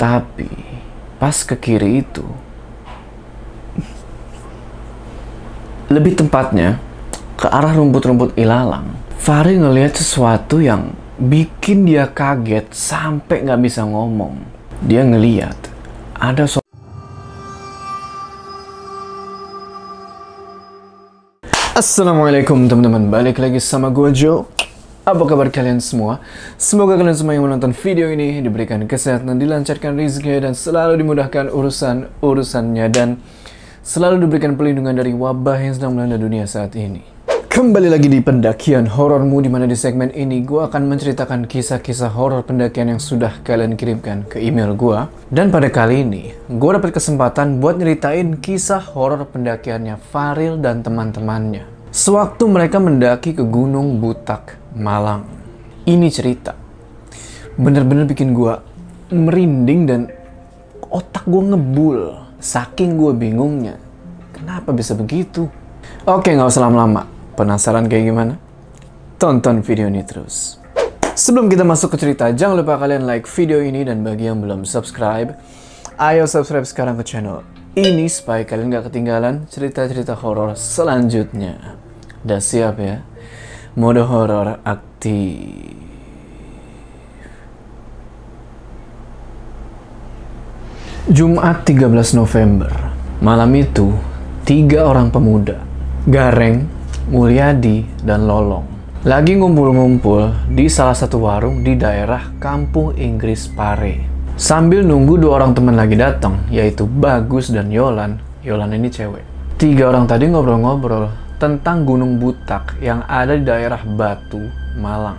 Tapi pas ke kiri itu lebih tepatnya ke arah rumput-rumput ilalang. Fahri ngelihat sesuatu yang bikin dia kaget sampai nggak bisa ngomong. Dia ngeliat ada so Assalamualaikum teman-teman, balik lagi sama gue Joe. Apa kabar kalian semua? Semoga kalian semua yang menonton video ini diberikan kesehatan, dilancarkan rezeki dan selalu dimudahkan urusan-urusannya dan selalu diberikan perlindungan dari wabah yang sedang melanda dunia saat ini. Kembali lagi di pendakian horormu di mana di segmen ini gue akan menceritakan kisah-kisah horor pendakian yang sudah kalian kirimkan ke email gue. Dan pada kali ini, gue dapat kesempatan buat nyeritain kisah horor pendakiannya Faril dan teman-temannya. Sewaktu mereka mendaki ke Gunung Butak, Malang. Ini cerita. Bener-bener bikin gue merinding dan otak gue ngebul. Saking gue bingungnya. Kenapa bisa begitu? Oke, nggak usah lama-lama. Penasaran kayak gimana? Tonton video ini terus. Sebelum kita masuk ke cerita, jangan lupa kalian like video ini dan bagi yang belum subscribe, ayo subscribe sekarang ke channel ini supaya kalian gak ketinggalan cerita-cerita horor selanjutnya. Udah siap ya? Mode horor aktif. Jumat 13 November. Malam itu, tiga orang pemuda, Gareng, Mulyadi, dan Lolong, lagi ngumpul-ngumpul di salah satu warung di daerah Kampung Inggris Pare. Sambil nunggu dua orang teman lagi datang, yaitu Bagus dan Yolan. Yolan ini cewek. Tiga orang tadi ngobrol-ngobrol tentang Gunung Butak yang ada di daerah Batu, Malang.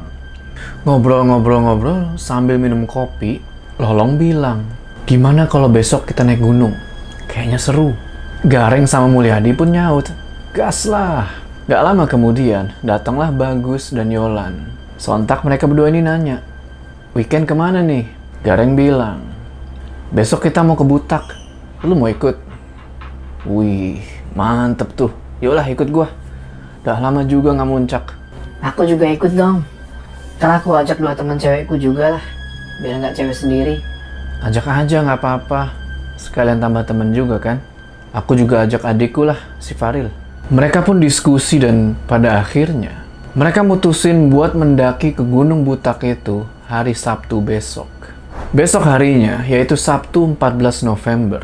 Ngobrol-ngobrol-ngobrol sambil minum kopi, Lolong bilang, Gimana kalau besok kita naik gunung? Kayaknya seru. Gareng sama Mulyadi pun nyaut. Gas lah. Gak lama kemudian, datanglah Bagus dan Yolan. Sontak mereka berdua ini nanya, Weekend ke mana nih? Gareng bilang, Besok kita mau ke Butak. Lu mau ikut? Wih, mantep tuh. Yolah ikut gua. Udah lama juga nggak muncak. Aku juga ikut dong. Ntar aku ajak dua teman cewekku juga lah. Biar nggak cewek sendiri. Ajak aja nggak apa-apa. Sekalian tambah temen juga kan. Aku juga ajak adikku lah, si Faril. Mereka pun diskusi dan pada akhirnya mereka mutusin buat mendaki ke Gunung Butak itu hari Sabtu besok. Besok harinya, yaitu Sabtu 14 November,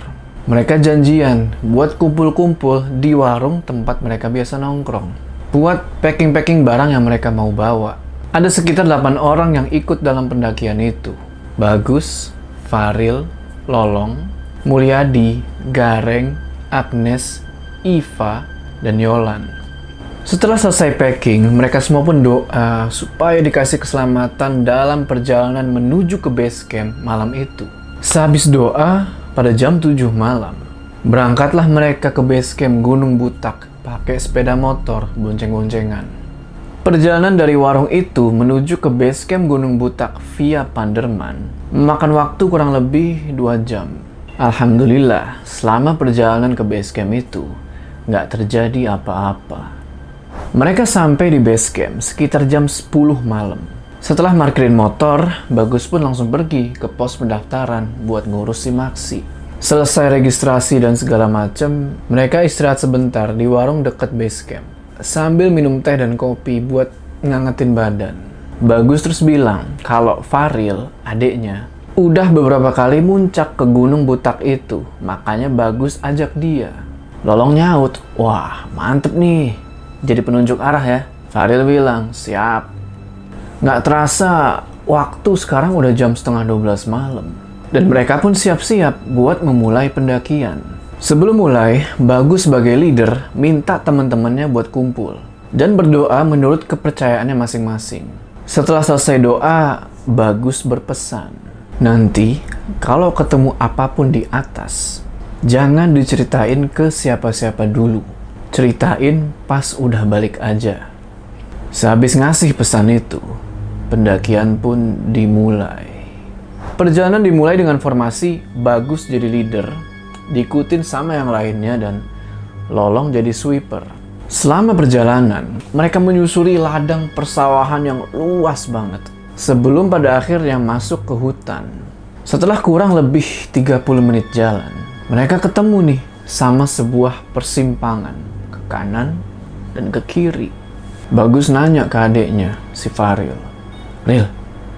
mereka janjian buat kumpul-kumpul di warung tempat mereka biasa nongkrong. Buat packing-packing barang yang mereka mau bawa. Ada sekitar 8 orang yang ikut dalam pendakian itu. Bagus, Faril, Lolong, Mulyadi, Gareng, Agnes, Iva, dan Yolan. Setelah selesai packing, mereka semua pun doa supaya dikasih keselamatan dalam perjalanan menuju ke base camp malam itu. Sehabis doa, pada jam 7 malam, berangkatlah mereka ke base camp Gunung Butak pakai sepeda motor bonceng-boncengan. Perjalanan dari warung itu menuju ke base camp Gunung Butak via Panderman memakan waktu kurang lebih 2 jam. Alhamdulillah, selama perjalanan ke base camp itu, nggak terjadi apa-apa. Mereka sampai di base camp sekitar jam 10 malam. Setelah markirin motor, Bagus pun langsung pergi ke pos pendaftaran buat ngurus si Maxi. Selesai registrasi dan segala macem, mereka istirahat sebentar di warung deket base camp. Sambil minum teh dan kopi buat ngangetin badan. Bagus terus bilang kalau Faril, adiknya, udah beberapa kali muncak ke gunung butak itu, makanya Bagus ajak dia. Lolong nyaut, wah mantep nih, jadi penunjuk arah ya. Faril bilang, siap. Nggak terasa, waktu sekarang udah jam setengah 12 malam. Dan mereka pun siap-siap buat memulai pendakian. Sebelum mulai, Bagus sebagai leader minta teman-temannya buat kumpul. Dan berdoa menurut kepercayaannya masing-masing. Setelah selesai doa, Bagus berpesan. Nanti, kalau ketemu apa pun di atas, jangan diceritain ke siapa-siapa dulu ceritain pas udah balik aja. Sehabis ngasih pesan itu, pendakian pun dimulai. Perjalanan dimulai dengan formasi bagus jadi leader, diikutin sama yang lainnya dan Lolong jadi sweeper. Selama perjalanan, mereka menyusuri ladang persawahan yang luas banget. Sebelum pada akhirnya masuk ke hutan. Setelah kurang lebih 30 menit jalan, mereka ketemu nih sama sebuah persimpangan ke kanan dan ke kiri. Bagus nanya ke adiknya, si Faril. Ril,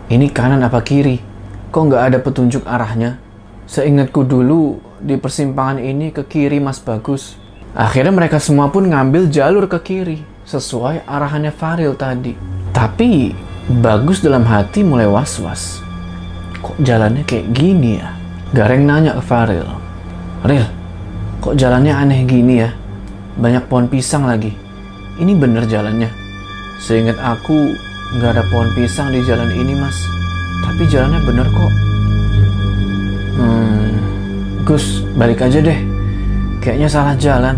ini kanan apa kiri? Kok nggak ada petunjuk arahnya? Seingatku dulu, di persimpangan ini ke kiri mas Bagus. Akhirnya mereka semua pun ngambil jalur ke kiri, sesuai arahannya Faril tadi. Tapi, Bagus dalam hati mulai was-was. Kok jalannya kayak gini ya? Gareng nanya ke Faril. Ril, kok jalannya aneh gini ya? Banyak pohon pisang lagi. Ini bener jalannya. Seingat aku, nggak ada pohon pisang di jalan ini, Mas. Tapi jalannya bener kok. Hmm, Gus, balik aja deh. Kayaknya salah jalan.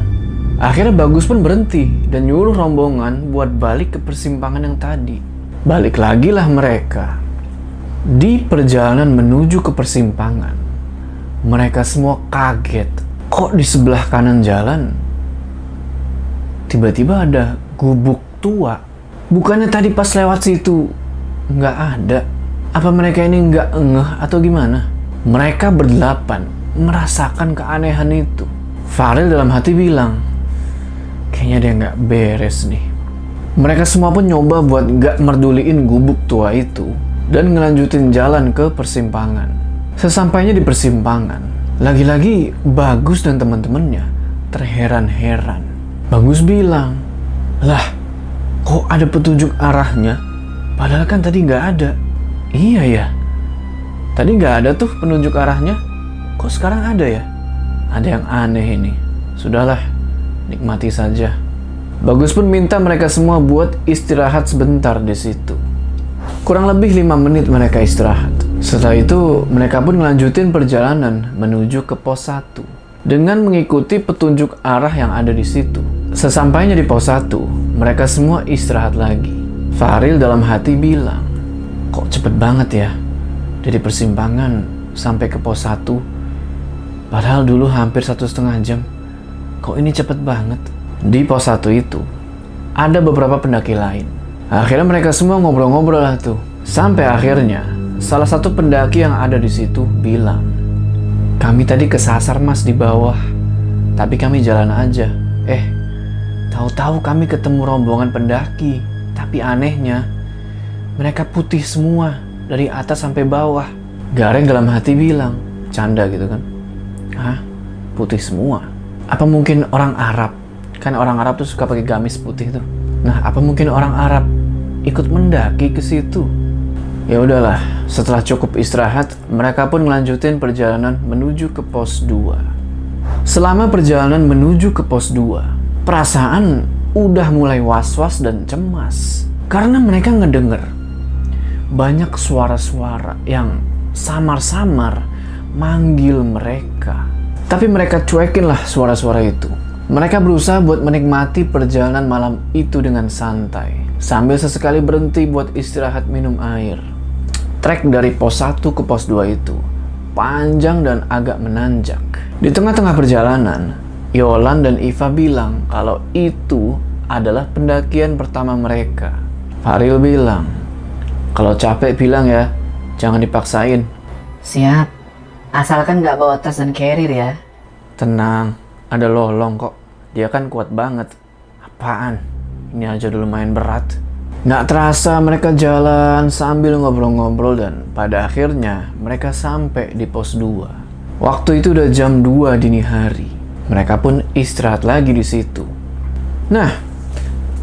Akhirnya Bagus pun berhenti dan nyuruh rombongan buat balik ke persimpangan yang tadi. Balik lagi lah mereka. Di perjalanan menuju ke persimpangan, mereka semua kaget. Kok di sebelah kanan jalan tiba-tiba ada gubuk tua Bukannya tadi pas lewat situ nggak ada? Apa mereka ini nggak ngeh atau gimana? Mereka berdelapan merasakan keanehan itu. Faril dalam hati bilang, kayaknya dia nggak beres nih. Mereka semua pun nyoba buat nggak merduliin gubuk tua itu dan ngelanjutin jalan ke persimpangan. Sesampainya di persimpangan, lagi-lagi Bagus dan teman-temannya terheran-heran. Bagus bilang, lah kok ada petunjuk arahnya? Padahal kan tadi nggak ada. Iya ya, tadi nggak ada tuh penunjuk arahnya. Kok sekarang ada ya? Ada yang aneh ini. Sudahlah, nikmati saja. Bagus pun minta mereka semua buat istirahat sebentar di situ. Kurang lebih lima menit mereka istirahat. Setelah itu, mereka pun melanjutin perjalanan menuju ke pos 1 dengan mengikuti petunjuk arah yang ada di situ. Sesampainya di pos 1, mereka semua istirahat lagi. Faril dalam hati bilang, kok cepet banget ya? Dari persimpangan sampai ke pos 1. Padahal dulu hampir satu setengah jam. Kok ini cepet banget? Di pos 1 itu, ada beberapa pendaki lain. Akhirnya mereka semua ngobrol-ngobrol lah tuh. Sampai akhirnya, salah satu pendaki yang ada di situ bilang, kami tadi kesasar mas di bawah, tapi kami jalan aja. Eh, tahu-tahu kami ketemu rombongan pendaki, tapi anehnya, mereka putih semua dari atas sampai bawah. Gareng dalam hati bilang, canda gitu kan. Hah? Putih semua? Apa mungkin orang Arab? Kan orang Arab tuh suka pakai gamis putih tuh. Nah, apa mungkin orang Arab ikut mendaki ke situ? Ya udahlah, setelah cukup istirahat, mereka pun melanjutin perjalanan menuju ke pos 2. Selama perjalanan menuju ke pos 2, perasaan udah mulai was-was dan cemas. Karena mereka ngedenger banyak suara-suara yang samar-samar manggil mereka. Tapi mereka cuekin lah suara-suara itu. Mereka berusaha buat menikmati perjalanan malam itu dengan santai, sambil sesekali berhenti buat istirahat minum air. Trek dari pos 1 ke pos 2 itu panjang dan agak menanjak. Di tengah-tengah perjalanan, Yolan dan Iva bilang kalau itu adalah pendakian pertama mereka. Faril bilang, kalau capek bilang ya, jangan dipaksain. Siap. Asalkan nggak bawa tas dan carrier ya. Tenang, ada lolong kok. Dia kan kuat banget. Apaan? Ini aja dulu main berat. Nggak terasa mereka jalan sambil ngobrol-ngobrol dan pada akhirnya mereka sampai di pos 2. Waktu itu udah jam 2 dini hari. Mereka pun istirahat lagi di situ. Nah,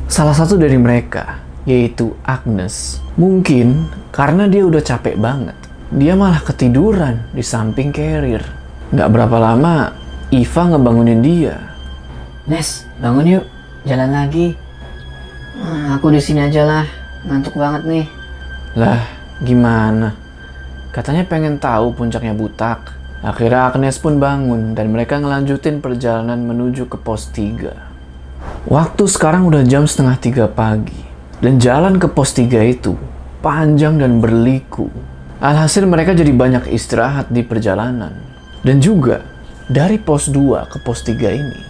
salah satu dari mereka, yaitu Agnes, mungkin karena dia udah capek banget, dia malah ketiduran di samping carrier. Nggak berapa lama, Iva ngebangunin dia. Nes, bangun yuk. Jalan lagi. Hmm, aku di sini aja lah. Ngantuk banget nih. Lah, gimana? Katanya pengen tahu puncaknya butak. Akhirnya Agnes pun bangun dan mereka ngelanjutin perjalanan menuju ke pos 3. Waktu sekarang udah jam setengah tiga pagi. Dan jalan ke pos 3 itu panjang dan berliku. Alhasil mereka jadi banyak istirahat di perjalanan. Dan juga dari pos 2 ke pos 3 ini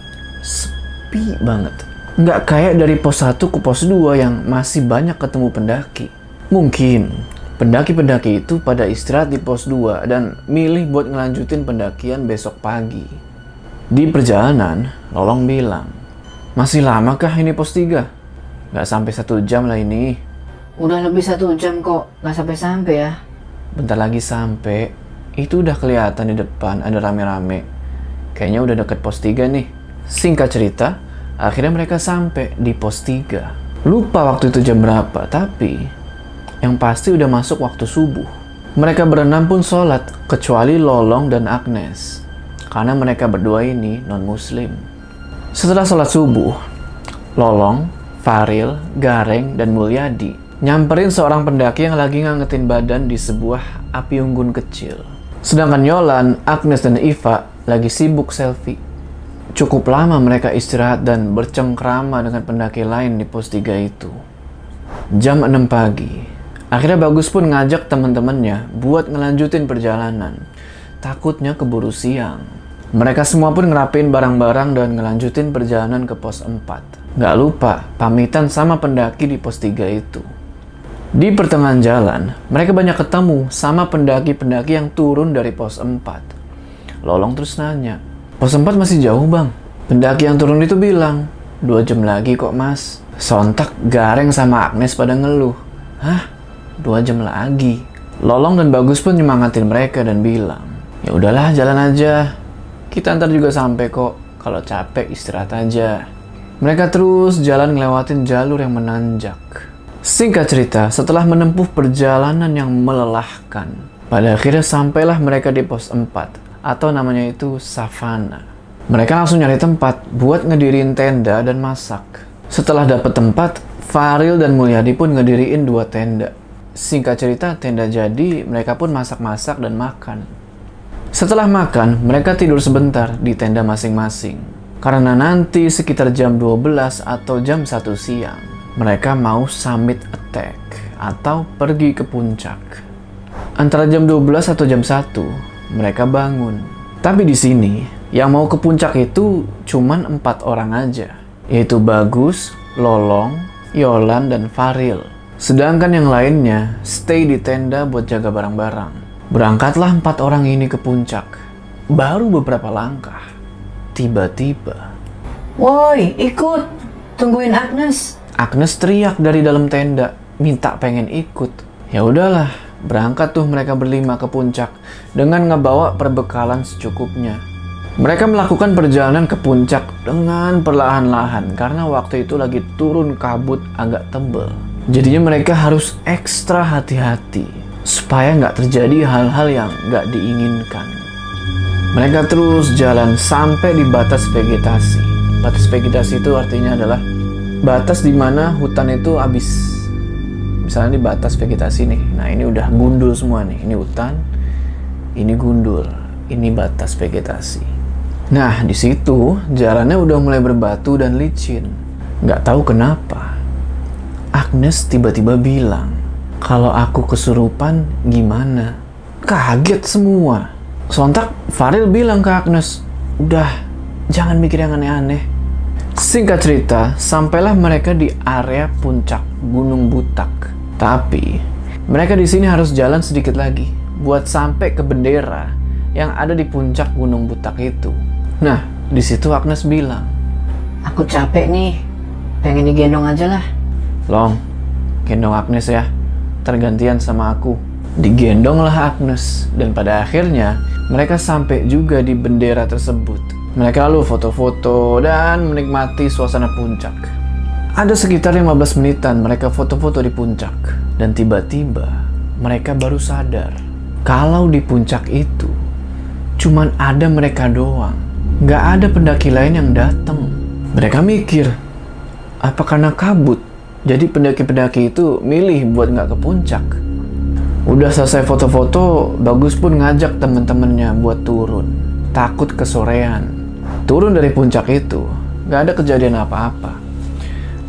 sepi banget. Nggak kayak dari pos 1 ke pos 2 yang masih banyak ketemu pendaki. Mungkin Pendaki-pendaki itu pada istirahat di pos 2 dan milih buat ngelanjutin pendakian besok pagi. Di perjalanan, Lolong bilang, Masih lamakah ini pos 3? Gak sampai satu jam lah ini. Udah lebih satu jam kok, nggak sampai-sampai ya. Bentar lagi sampai. Itu udah kelihatan di depan ada rame-rame. Kayaknya udah deket pos 3 nih. Singkat cerita, akhirnya mereka sampai di pos 3. Lupa waktu itu jam berapa, tapi yang pasti udah masuk waktu subuh. Mereka berenam pun sholat, kecuali Lolong dan Agnes. Karena mereka berdua ini non-muslim. Setelah sholat subuh, Lolong, Faril, Gareng, dan Mulyadi nyamperin seorang pendaki yang lagi ngangetin badan di sebuah api unggun kecil. Sedangkan Yolan, Agnes, dan Iva lagi sibuk selfie. Cukup lama mereka istirahat dan bercengkrama dengan pendaki lain di pos 3 itu. Jam 6 pagi, akhirnya Bagus pun ngajak teman-temannya buat ngelanjutin perjalanan. Takutnya keburu siang. Mereka semua pun ngerapin barang-barang dan ngelanjutin perjalanan ke pos 4. Gak lupa pamitan sama pendaki di pos 3 itu. Di pertengahan jalan, mereka banyak ketemu sama pendaki-pendaki yang turun dari pos 4. Lolong terus nanya, pos 4 masih jauh bang? Pendaki yang turun itu bilang, dua jam lagi kok mas. Sontak Gareng sama Agnes pada ngeluh. Hah? Dua jam lagi? Lolong dan Bagus pun nyemangatin mereka dan bilang, ya udahlah jalan aja. Kita ntar juga sampai kok. Kalau capek istirahat aja. Mereka terus jalan ngelewatin jalur yang menanjak. Singkat cerita, setelah menempuh perjalanan yang melelahkan, pada akhirnya sampailah mereka di pos 4, atau namanya itu savana. Mereka langsung nyari tempat buat ngedirin tenda dan masak. Setelah dapat tempat, Faril dan Mulyadi pun ngediriin dua tenda. Singkat cerita, tenda jadi, mereka pun masak-masak dan makan. Setelah makan, mereka tidur sebentar di tenda masing-masing. Karena nanti sekitar jam 12 atau jam 1 siang, mereka mau summit attack atau pergi ke puncak. Antara jam 12 atau jam 1, mereka bangun. Tapi di sini, yang mau ke puncak itu cuman empat orang aja, yaitu Bagus, Lolong, Yolan, dan Faril. Sedangkan yang lainnya stay di tenda buat jaga barang-barang. Berangkatlah empat orang ini ke puncak. Baru beberapa langkah, tiba-tiba Woi, ikut. Tungguin Agnes. Agnes teriak dari dalam tenda, minta pengen ikut. Ya udahlah, berangkat tuh mereka berlima ke puncak dengan ngebawa perbekalan secukupnya. Mereka melakukan perjalanan ke puncak dengan perlahan-lahan karena waktu itu lagi turun kabut agak tebel. Jadinya mereka harus ekstra hati-hati supaya nggak terjadi hal-hal yang nggak diinginkan. Mereka terus jalan sampai di batas vegetasi. Batas vegetasi itu artinya adalah batas di mana hutan itu habis. Misalnya di batas vegetasi nih. Nah, ini udah gundul semua nih. Ini hutan, ini gundul, ini batas vegetasi. Nah, di situ jalannya udah mulai berbatu dan licin. Nggak tahu kenapa. Agnes tiba-tiba bilang, kalau aku kesurupan gimana? Kaget semua. Sontak Faril bilang ke Agnes, udah jangan mikir yang aneh-aneh. Singkat cerita, sampailah mereka di area puncak Gunung Butak. Tapi, mereka di sini harus jalan sedikit lagi buat sampai ke bendera yang ada di puncak Gunung Butak itu. Nah, di situ Agnes bilang, Aku capek nih. Pengen digendong aja lah. Long, gendong Agnes ya. Tergantian sama aku. Digendonglah Agnes, dan pada akhirnya mereka sampai juga di bendera tersebut. Mereka lalu foto-foto dan menikmati suasana puncak. Ada sekitar 15 menitan mereka foto-foto di puncak. Dan tiba-tiba mereka baru sadar kalau di puncak itu cuman ada mereka doang. Nggak ada pendaki lain yang datang. Mereka mikir, apa karena kabut? Jadi pendaki-pendaki itu milih buat nggak ke puncak. Udah selesai foto-foto, Bagus pun ngajak temen-temennya buat turun. Takut kesorean. Turun dari puncak itu, nggak ada kejadian apa-apa.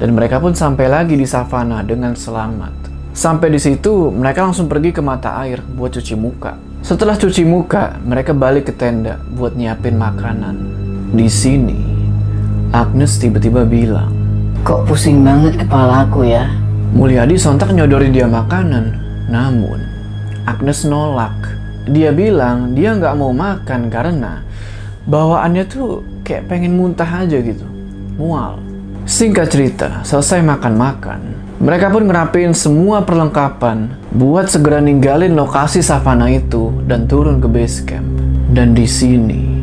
Dan mereka pun sampai lagi di savana dengan selamat. Sampai di situ, mereka langsung pergi ke mata air buat cuci muka. Setelah cuci muka, mereka balik ke tenda buat nyiapin makanan. Di sini, Agnes tiba-tiba bilang, Kok pusing banget kepala aku ya? Mulyadi sontak nyodori dia makanan. Namun, Agnes nolak. Dia bilang dia nggak mau makan karena bawaannya tuh kayak pengen muntah aja gitu. Mual. Singkat cerita, selesai makan-makan, mereka pun ngerapin semua perlengkapan buat segera ninggalin lokasi savana itu dan turun ke base camp. Dan di sini,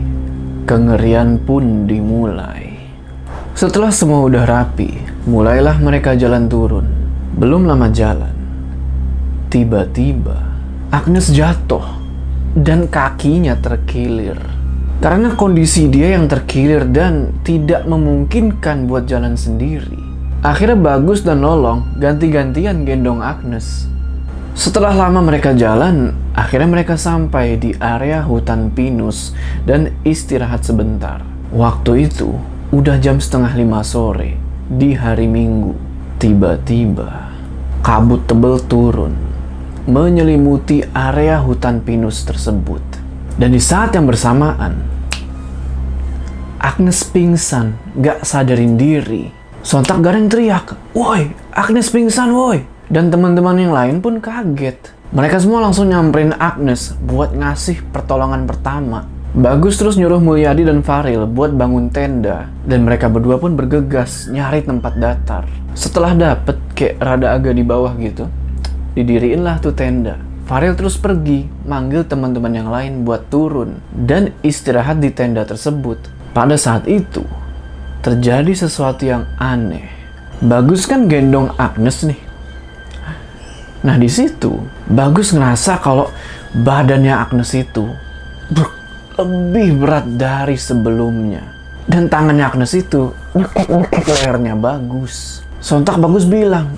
kengerian pun dimulai. Setelah semua udah rapi, mulailah mereka jalan turun. Belum lama jalan, tiba-tiba Agnes jatuh dan kakinya terkilir. Karena kondisi dia yang terkilir dan tidak memungkinkan buat jalan sendiri. Akhirnya Bagus dan Lolong ganti-gantian gendong Agnes. Setelah lama mereka jalan, akhirnya mereka sampai di area hutan pinus dan istirahat sebentar. Waktu itu udah jam setengah lima sore di hari Minggu. Tiba-tiba kabut tebel turun menyelimuti area hutan pinus tersebut. Dan di saat yang bersamaan, Agnes pingsan, gak sadarin diri. Sontak Gareng teriak, Woi, Agnes pingsan woi. Dan teman-teman yang lain pun kaget. Mereka semua langsung nyamperin Agnes buat ngasih pertolongan pertama. Bagus terus nyuruh Mulyadi dan Faril buat bangun tenda. Dan mereka berdua pun bergegas nyari tempat datar. Setelah dapet kayak rada agak di bawah gitu, didiriin lah tuh tenda. Faril terus pergi, manggil teman-teman yang lain buat turun dan istirahat di tenda tersebut. Pada saat itu, terjadi sesuatu yang aneh. Bagus kan gendong Agnes nih. Nah di situ, Bagus ngerasa kalau badannya Agnes itu lebih berat dari sebelumnya. Dan tangannya Agnes itu nyekek-nyekek lehernya Bagus. Sontak Bagus bilang,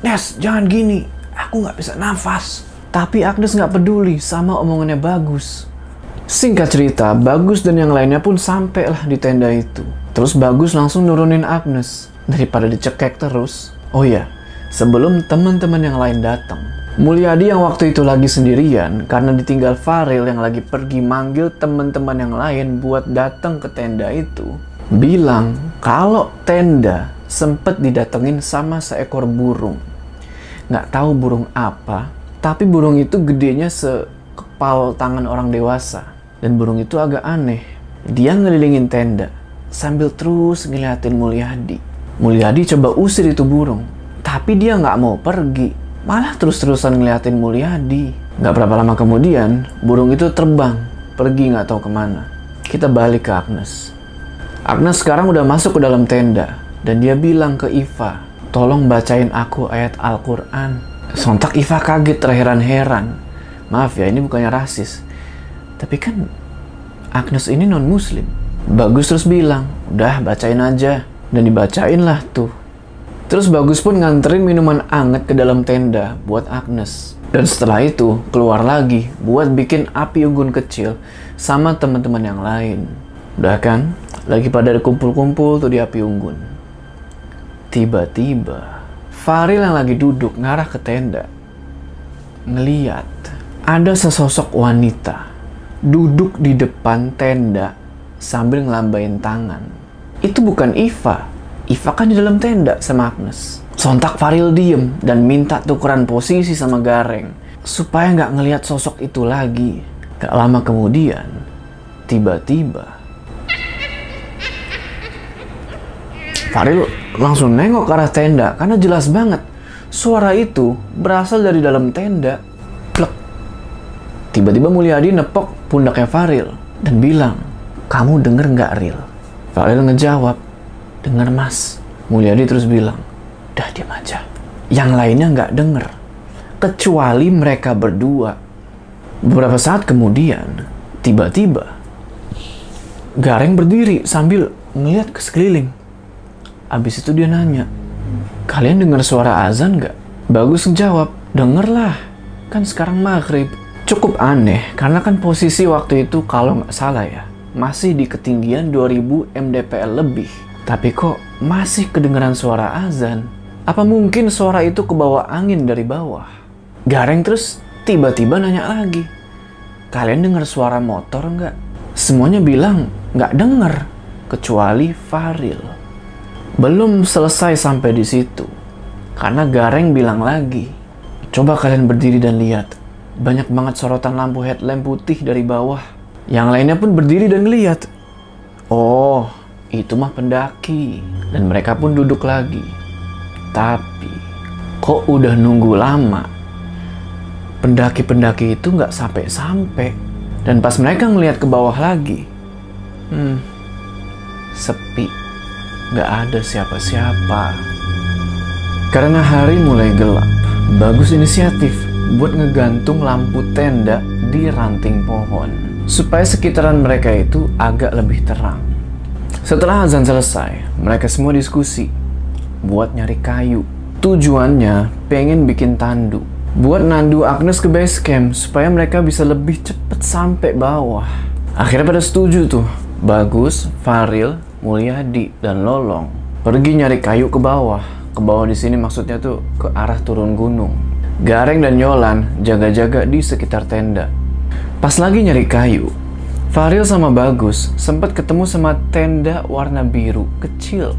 Nes, jangan gini, aku nggak bisa nafas. Tapi Agnes nggak peduli sama omongannya Bagus. Singkat cerita, Bagus dan yang lainnya pun sampailah di tenda itu. Terus Bagus langsung nurunin Agnes daripada dicekek terus. Oh iya, sebelum teman-teman yang lain datang. Mulyadi yang waktu itu lagi sendirian karena ditinggal Faril yang lagi pergi manggil teman-teman yang lain buat datang ke tenda itu, bilang kalau tenda sempet didatengin sama seekor burung. Nggak tahu burung apa, tapi burung itu gedenya sekepal tangan orang dewasa. Dan burung itu agak aneh. Dia ngelilingin tenda sambil terus ngeliatin Mulyadi. Mulyadi coba usir itu burung, tapi dia nggak mau pergi. Malah terus-terusan ngeliatin Mulyadi. Nggak berapa lama kemudian, burung itu terbang, pergi nggak tahu ke mana. Kita balik ke Agnes. Agnes sekarang udah masuk ke dalam tenda, dan dia bilang ke Iva, tolong bacain aku ayat Al-Quran. Sontak Iva kaget terheran-heran. Maaf ya, ini bukannya rasis. Tapi kan Agnes ini non-muslim. Bagus terus bilang, udah bacain aja. Dan dibacain lah tuh. Terus Bagus pun nganterin minuman anget ke dalam tenda buat Agnes. Dan setelah itu keluar lagi buat bikin api unggun kecil sama teman-teman yang lain. Udah kan? Lagi pada kumpul-kumpul tuh di api unggun. Tiba-tiba Faril yang lagi duduk ngarah ke tenda. Ngeliat ada sesosok wanita duduk di depan tenda sambil ngelambain tangan. Itu bukan Iva. Iva kan di dalam tenda sama Agnes. Sontak Faril diem dan minta tukeran posisi sama Gareng supaya nggak ngelihat sosok itu lagi. Gak lama kemudian, tiba-tiba Faril langsung nengok ke arah tenda karena jelas banget suara itu berasal dari dalam tenda. Plek. Tiba-tiba Mulyadi nepok pundaknya Faril dan bilang, kamu denger nggak Ril? Faril ngejawab, denger mas. Mulyadi terus bilang, dah diam aja. Yang lainnya nggak denger, kecuali mereka berdua. Beberapa saat kemudian, tiba-tiba Gareng berdiri sambil ngeliat ke sekeliling. Abis itu dia nanya, kalian dengar suara azan nggak? Bagus ngejawab, denger lah. Kan sekarang maghrib. Cukup aneh, karena kan posisi waktu itu kalau nggak salah ya, masih di ketinggian 2000 mdpl lebih. Tapi kok masih kedengeran suara azan? Apa mungkin suara itu ke bawah angin dari bawah? Gareng terus tiba-tiba nanya lagi, kalian dengar suara motor nggak? Semuanya bilang nggak denger, kecuali Faril. Belum selesai sampai di situ, karena Gareng bilang lagi, Coba kalian berdiri dan lihat. Banyak banget sorotan lampu headlamp putih dari bawah. Yang lainnya pun berdiri dan ngeliat. Oh, itu mah pendaki. Dan mereka pun duduk lagi. Tapi, kok udah nunggu lama? Pendaki-pendaki itu nggak sampai-sampai. Dan pas mereka ngelihat ke bawah lagi, hmm, sepi. Nggak ada siapa-siapa. Karena hari mulai gelap, bagus inisiatif buat ngegantung lampu tenda di ranting pohon. Supaya sekitaran mereka itu agak lebih terang. Setelah azan selesai, mereka semua diskusi buat nyari kayu. Tujuannya pengen bikin tandu. Buat nandu Agnes ke base camp supaya mereka bisa lebih cepet sampai bawah. Akhirnya pada setuju tuh. Bagus, Faril, Mulyadi, dan Lolong pergi nyari kayu ke bawah. Ke bawah di sini maksudnya tuh ke arah turun gunung. Gareng dan Yolan jaga-jaga di sekitar tenda. Pas lagi nyari kayu, Faril sama Bagus sempat ketemu sama tenda warna biru kecil.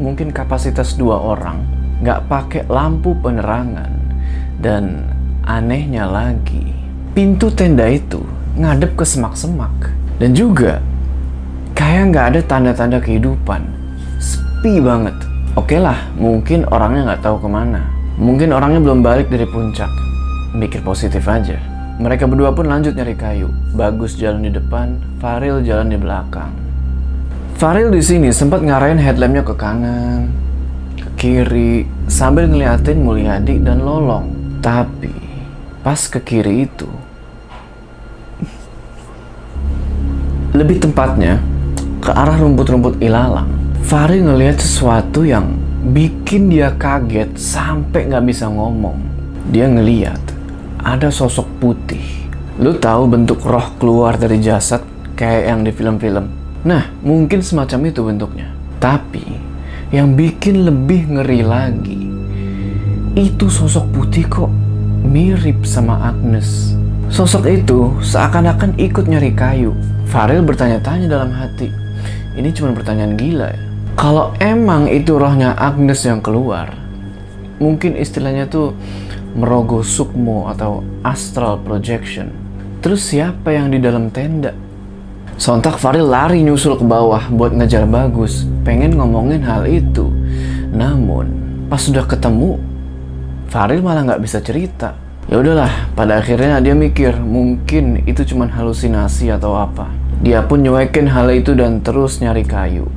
Mungkin kapasitas dua orang, nggak pakai lampu penerangan. Dan anehnya lagi, pintu tenda itu ngadep ke semak-semak. Dan juga kayak nggak ada tanda-tanda kehidupan. Sepi banget. Oke lah, mungkin orangnya nggak tahu ke mana. Mungkin orangnya belum balik dari puncak. Mikir positif aja. Mereka berdua pun lanjut nyari kayu. Bagus jalan di depan, Faril jalan di belakang. Faril di sini sempat ngarahin headlampnya ke kanan, ke kiri, sambil ngeliatin Mulyadi dan Lolong. Tapi pas ke kiri itu, lebih tepatnya ke arah rumput-rumput ilalang, Faril ngelihat sesuatu yang bikin dia kaget sampai nggak bisa ngomong. Dia ngeliat ada sosok putih. Lu tahu bentuk roh keluar dari jasad kayak yang di film-film. Nah, mungkin semacam itu bentuknya. Tapi yang bikin lebih ngeri lagi, itu sosok putih kok mirip sama Agnes. Sosok itu seakan-akan ikut nyari kayu. Farel bertanya-tanya dalam hati, ini cuma pertanyaan gila ya. Kalau emang itu rohnya Agnes yang keluar, mungkin istilahnya tuh merogoh sukmo atau astral projection. Terus siapa yang di dalam tenda? Sontak Faril lari nyusul ke bawah buat ngejar Bagus, pengen ngomongin hal itu. Namun, pas sudah ketemu, Faril malah nggak bisa cerita. Ya udahlah, pada akhirnya dia mikir mungkin itu cuma halusinasi atau apa. Dia pun nyuekin hal itu dan terus nyari kayu.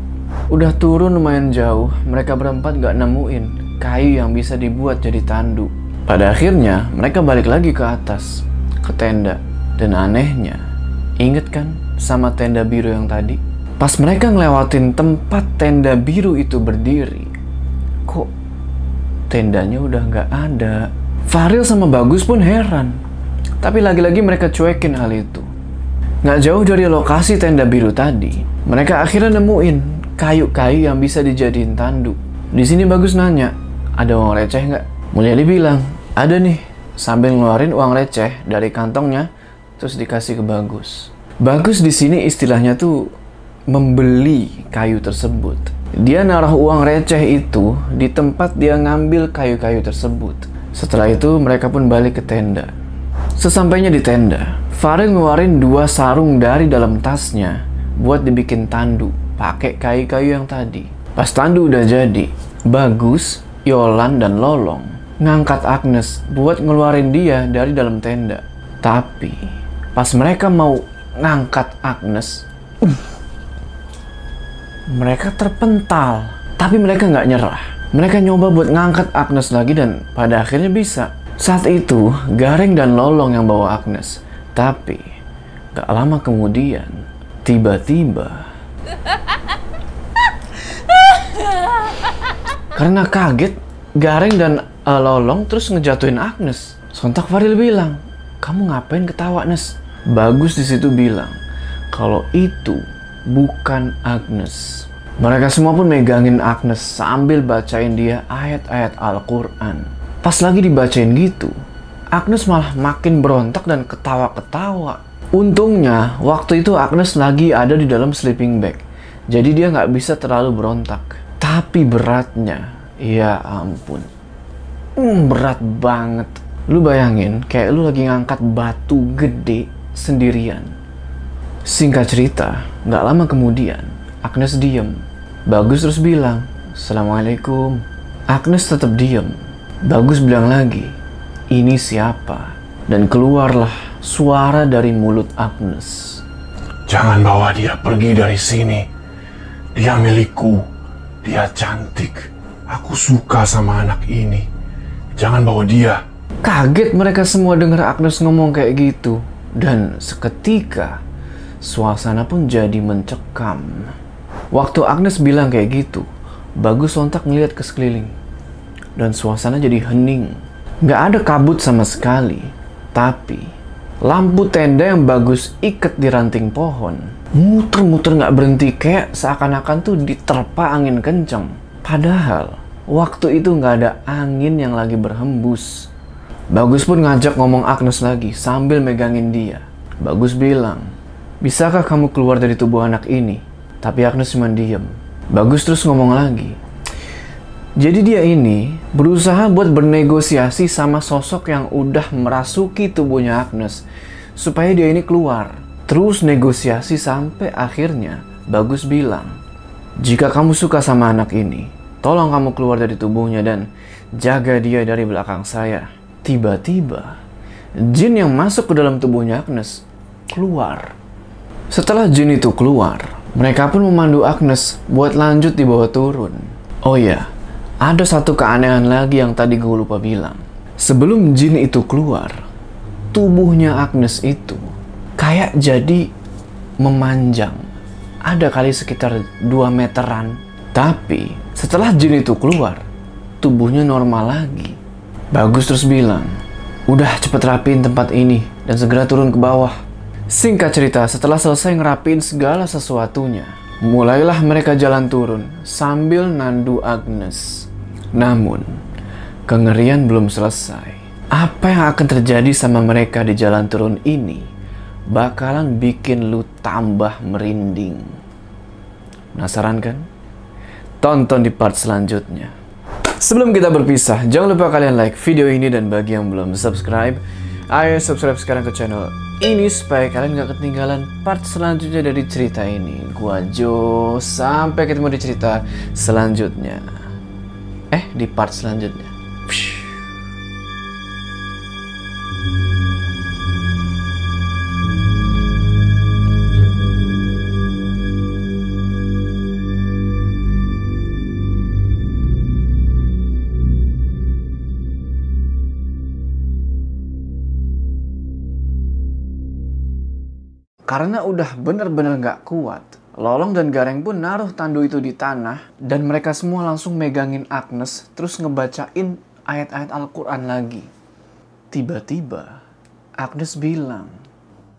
Udah turun lumayan jauh, mereka berempat gak nemuin kayu yang bisa dibuat jadi tandu. Pada akhirnya, mereka balik lagi ke atas, ke tenda. Dan anehnya, inget kan sama tenda biru yang tadi? Pas mereka ngelewatin tempat tenda biru itu berdiri, kok tendanya udah gak ada? Faril sama Bagus pun heran. Tapi lagi-lagi mereka cuekin hal itu. Nggak jauh dari lokasi tenda biru tadi, mereka akhirnya nemuin kayu-kayu yang bisa dijadiin tandu. Di sini Bagus nanya, ada uang receh nggak? Mulyadi bilang, ada nih. Sambil ngeluarin uang receh dari kantongnya, terus dikasih ke Bagus. Bagus di sini istilahnya tuh membeli kayu tersebut. Dia naruh uang receh itu di tempat dia ngambil kayu-kayu tersebut. Setelah itu mereka pun balik ke tenda. Sesampainya di tenda, Faril ngeluarin dua sarung dari dalam tasnya buat dibikin tandu pakai kayu-kayu yang tadi. Pas tandu udah jadi, Bagus, Yolan, dan Lolong ngangkat Agnes buat ngeluarin dia dari dalam tenda. Tapi pas mereka mau ngangkat Agnes, uh, mereka terpental. Tapi mereka nggak nyerah. Mereka nyoba buat ngangkat Agnes lagi dan pada akhirnya bisa. Saat itu, Gareng dan Lolong yang bawa Agnes. Tapi, gak lama kemudian, tiba-tiba... Karena kaget, Gareng dan uh, Lolong terus ngejatuhin Agnes. Sontak Faril bilang, kamu ngapain ketawa, Nes? Bagus di situ bilang, kalau itu bukan Agnes. Mereka semua pun megangin Agnes sambil bacain dia ayat-ayat Al-Quran. Pas lagi dibacain gitu, Agnes malah makin berontak dan ketawa-ketawa. Untungnya, waktu itu Agnes lagi ada di dalam sleeping bag. Jadi dia nggak bisa terlalu berontak. Tapi beratnya, ya ampun. Hmm, berat banget. Lu bayangin kayak lu lagi ngangkat batu gede sendirian. Singkat cerita, nggak lama kemudian, Agnes diem. Bagus terus bilang, Assalamualaikum. Agnes tetap diem. Bagus bilang lagi, ini siapa? Dan keluarlah suara dari mulut Agnes. Jangan bawa dia pergi dari sini. Dia milikku. Dia cantik. Aku suka sama anak ini. Jangan bawa dia. Kaget mereka semua dengar Agnes ngomong kayak gitu. Dan seketika, suasana pun jadi mencekam. Waktu Agnes bilang kayak gitu, Bagus sontak ngeliat ke sekeliling. Dan suasana jadi hening. Nggak ada kabut sama sekali. Tapi, lampu tenda yang Bagus ikat di ranting pohon, muter-muter nggak berhenti kayak seakan-akan tuh diterpa angin kenceng. Padahal, waktu itu nggak ada angin yang lagi berhembus. Bagus pun ngajak ngomong Agnes lagi sambil megangin dia. Bagus bilang, bisakah kamu keluar dari tubuh anak ini? Tapi Agnes cuma diem. Bagus terus ngomong lagi. Jadi dia ini berusaha buat bernegosiasi sama sosok yang udah merasuki tubuhnya Agnes supaya dia ini keluar. Terus negosiasi sampai akhirnya Bagus bilang, jika kamu suka sama anak ini, tolong kamu keluar dari tubuhnya dan jaga dia dari belakang saya. Tiba-tiba, jin yang masuk ke dalam tubuhnya Agnes keluar. Setelah jin itu keluar, mereka pun memandu Agnes buat lanjut di bawah turun. Oh iya, ada satu keanehan lagi yang tadi gue lupa bilang. Sebelum jin itu keluar, tubuhnya Agnes itu kayak jadi memanjang. Ada kali sekitar 2 meteran. Tapi setelah jin itu keluar, tubuhnya normal lagi. Bagus terus bilang, udah cepet rapiin tempat ini dan segera turun ke bawah. Singkat cerita, setelah selesai ngerapiin segala sesuatunya, mulailah mereka jalan turun sambil nandu Agnes. Namun, kengerian belum selesai. Apa yang akan terjadi sama mereka di jalan turun ini bakalan bikin lu tambah merinding. Penasaran kan? Tonton di part selanjutnya. Sebelum kita berpisah, jangan lupa kalian like video ini dan bagi yang belum subscribe, ayo subscribe sekarang ke channel ini supaya kalian gak ketinggalan part selanjutnya dari cerita ini. Gua Jo, sampai ketemu di cerita selanjutnya. Eh, di part selanjutnya. Psh. Karena udah bener-bener gak kuat, Lolong dan Gareng pun naruh tandu itu di tanah dan mereka semua langsung megangin Agnes terus ngebacain ayat-ayat Al-Quran lagi. Tiba-tiba Agnes bilang,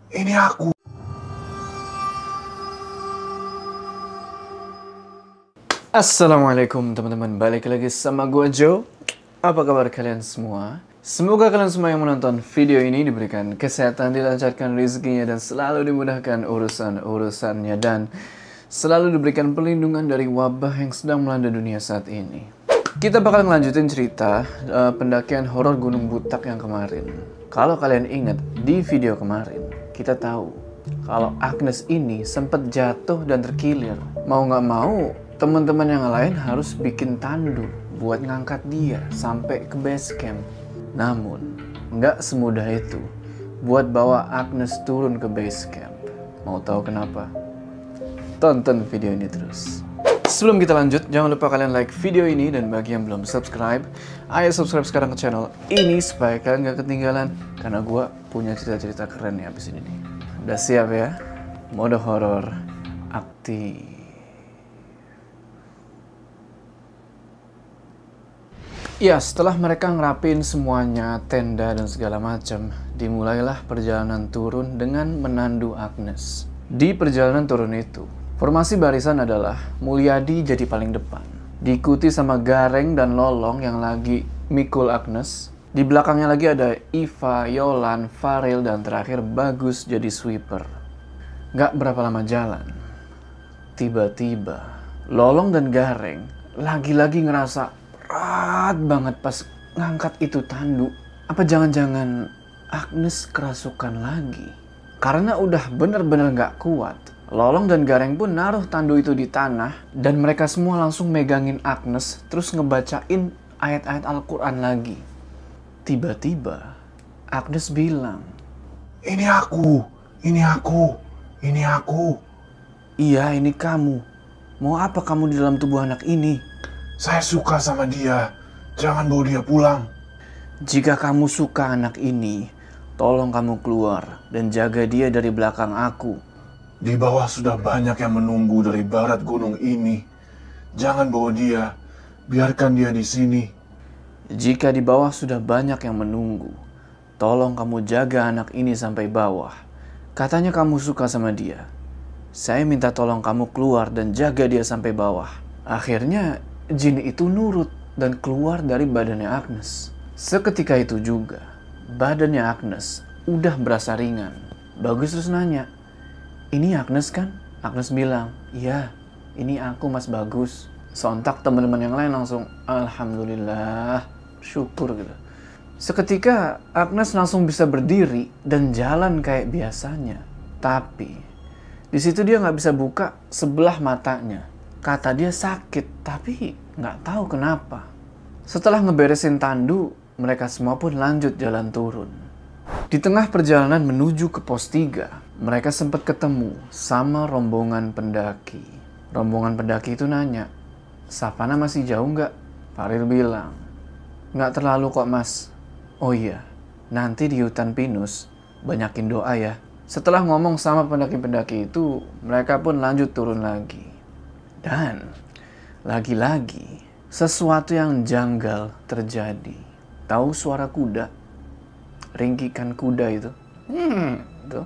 Ini aku. Assalamualaikum teman-teman, balik lagi sama gue Joe. Apa kabar kalian semua? Semoga kalian semua yang menonton video ini diberikan kesehatan, dilancarkan rezekinya dan selalu dimudahkan urusan-urusannya dan selalu diberikan perlindungan dari wabah yang sedang melanda dunia saat ini. Kita bakal ngelanjutin cerita uh, pendakian horor Gunung Butak yang kemarin. Kalau kalian ingat di video kemarin, kita tahu kalau Agnes ini sempat jatuh dan terkilir. Mau nggak mau, teman-teman yang lain harus bikin tandu buat ngangkat dia sampai ke base camp. Namun, nggak semudah itu buat bawa Agnes turun ke base camp. Mau tahu kenapa? Tonton video ini terus. Sebelum kita lanjut, jangan lupa kalian like video ini dan bagi yang belum subscribe, ayo subscribe sekarang ke channel ini supaya kalian gak ketinggalan karena gue punya cerita-cerita keren nih abis ini nih. Udah siap ya? Mode horor aktif. Ya, setelah mereka ngerapin semuanya, tenda dan segala macam, dimulailah perjalanan turun dengan menandu Agnes. Di perjalanan turun itu, formasi barisan adalah Mulyadi jadi paling depan, diikuti sama Gareng dan Lolong yang lagi mikul Agnes. Di belakangnya lagi ada Iva, Yolan, Faril, dan terakhir Bagus jadi sweeper. Gak berapa lama jalan, tiba-tiba Lolong dan Gareng lagi-lagi ngerasa berat banget pas ngangkat itu tandu. Apa jangan-jangan Agnes kerasukan lagi? Karena udah bener-bener nggak kuat, Lolong dan Gareng pun naruh tandu itu di tanah dan mereka semua langsung megangin Agnes terus ngebacain ayat-ayat Al-Quran lagi. Tiba-tiba Agnes bilang, Ini aku, ini aku, ini aku. Iya ini kamu. Mau apa kamu di dalam tubuh anak ini? Saya suka sama dia. Jangan bawa dia pulang. Jika kamu suka anak ini, tolong kamu keluar dan jaga dia dari belakang aku. Di bawah sudah banyak yang menunggu dari barat gunung ini. Jangan bawa dia. Biarkan dia di sini. Jika di bawah sudah banyak yang menunggu, tolong kamu jaga anak ini sampai bawah. Katanya kamu suka sama dia. Saya minta tolong kamu keluar dan jaga dia sampai bawah. Akhirnya jin itu nurut dan keluar dari badannya Agnes. Seketika itu juga, badannya Agnes udah berasa ringan. Bagus terus nanya, ini Agnes kan? Agnes bilang, iya, ini aku Mas Bagus. Sontak teman-teman yang lain langsung, Alhamdulillah, syukur gitu. Seketika Agnes langsung bisa berdiri dan jalan kayak biasanya. Tapi di situ dia nggak bisa buka sebelah matanya. Kata dia sakit, tapi nggak tahu kenapa. Setelah ngeberesin tandu, mereka semua pun lanjut jalan turun. Di tengah perjalanan menuju ke pos 3, mereka sempat ketemu sama rombongan pendaki. Rombongan pendaki itu nanya, Savana masih jauh nggak? Faril bilang, nggak terlalu kok mas. Oh iya, nanti di hutan pinus banyakin doa ya. Setelah ngomong sama pendaki-pendaki itu, mereka pun lanjut turun lagi. Dan lagi-lagi sesuatu yang janggal terjadi. Tahu suara kuda? Ringkikan kuda itu. Hmm, tuh.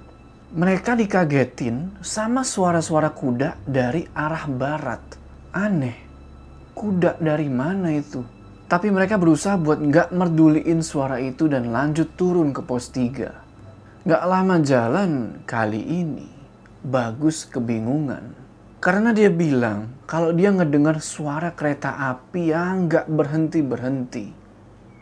Mereka dikagetin sama suara-suara kuda dari arah barat. Aneh kuda dari mana itu? Tapi mereka berusaha buat nggak merduliin suara itu dan lanjut turun ke pos 3. Nggak lama jalan kali ini, Bagus kebingungan. Karena dia bilang kalau dia ngedengar suara kereta api yang nggak berhenti-berhenti.